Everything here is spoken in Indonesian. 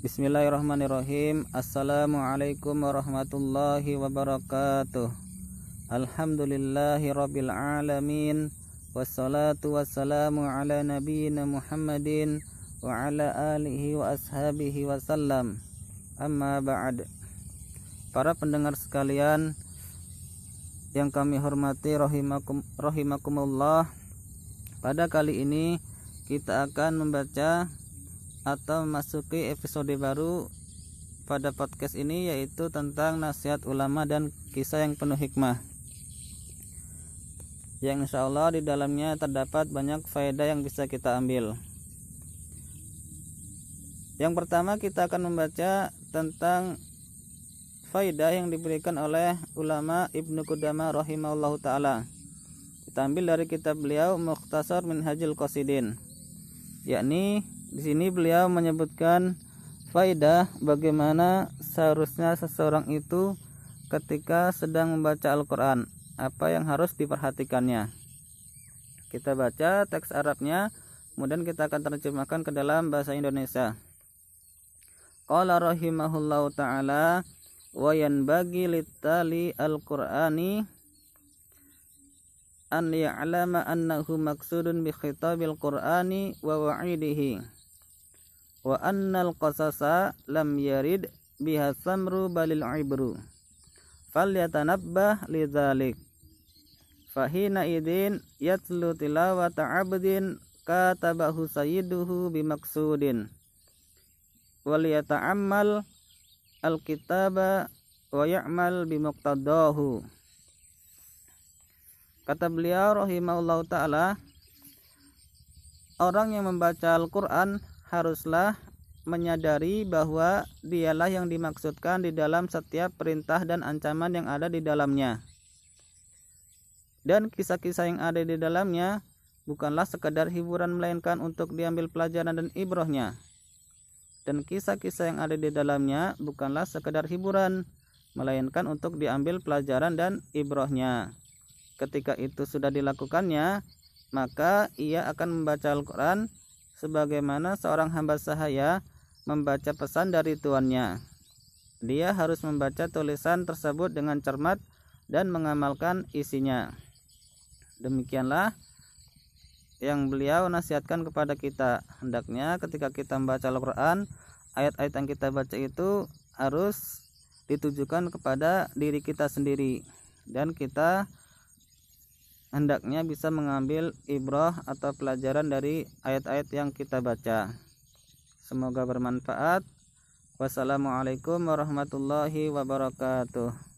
Bismillahirrahmanirrahim. Assalamualaikum warahmatullahi wabarakatuh. Alhamdulillahi rabbil alamin Wassalatu wassalamu ala nabiyina Muhammadin Wa ala alihi wa ashabihi wasallam Amma ba'd. Para pendengar sekalian Yang kami hormati rahimakum, rahimakumullah Pada kali ini kita akan membaca atau memasuki episode baru pada podcast ini yaitu tentang nasihat ulama dan kisah yang penuh hikmah. Yang insya Allah di dalamnya terdapat banyak faedah yang bisa kita ambil. Yang pertama kita akan membaca tentang faedah yang diberikan oleh ulama Ibnu Qudama rahimahullahu taala. Kita ambil dari kitab beliau Mukhtasar Minhajul Qasidin yakni di sini beliau menyebutkan faidah bagaimana seharusnya seseorang itu ketika sedang membaca Al-Quran. Apa yang harus diperhatikannya? Kita baca teks Arabnya kemudian kita akan terjemahkan ke dalam bahasa Indonesia. Qala rahimahullahu ta'ala wa yanbaghi litali al-Qur'ani an ya'lama annahu maksudun bi khitabil Qur'ani wa wa'idihi wa annal qasasa lam yarid biha samru balil ibru. Falyatanabbah lidzalik fahina idin yatlu tilawata abdin katabahu sayyiduhu bimaksudin. Wal yata'ammal alkitaba wa ya'mal bimuqtadahu. Kata beliau rahimahullahu taala orang yang membaca Al-Qur'an haruslah menyadari bahwa dialah yang dimaksudkan di dalam setiap perintah dan ancaman yang ada di dalamnya. Dan kisah-kisah yang ada di dalamnya bukanlah sekadar hiburan melainkan untuk diambil pelajaran dan ibrohnya. Dan kisah-kisah yang ada di dalamnya bukanlah sekadar hiburan melainkan untuk diambil pelajaran dan ibrohnya. Ketika itu sudah dilakukannya, maka ia akan membaca Al-Quran sebagaimana seorang hamba sahaya membaca pesan dari tuannya. Dia harus membaca tulisan tersebut dengan cermat dan mengamalkan isinya. Demikianlah yang beliau nasihatkan kepada kita. Hendaknya ketika kita membaca Al-Quran, ayat-ayat yang kita baca itu harus ditujukan kepada diri kita sendiri. Dan kita hendaknya bisa mengambil ibrah atau pelajaran dari ayat-ayat yang kita baca. Semoga bermanfaat. Wassalamualaikum warahmatullahi wabarakatuh.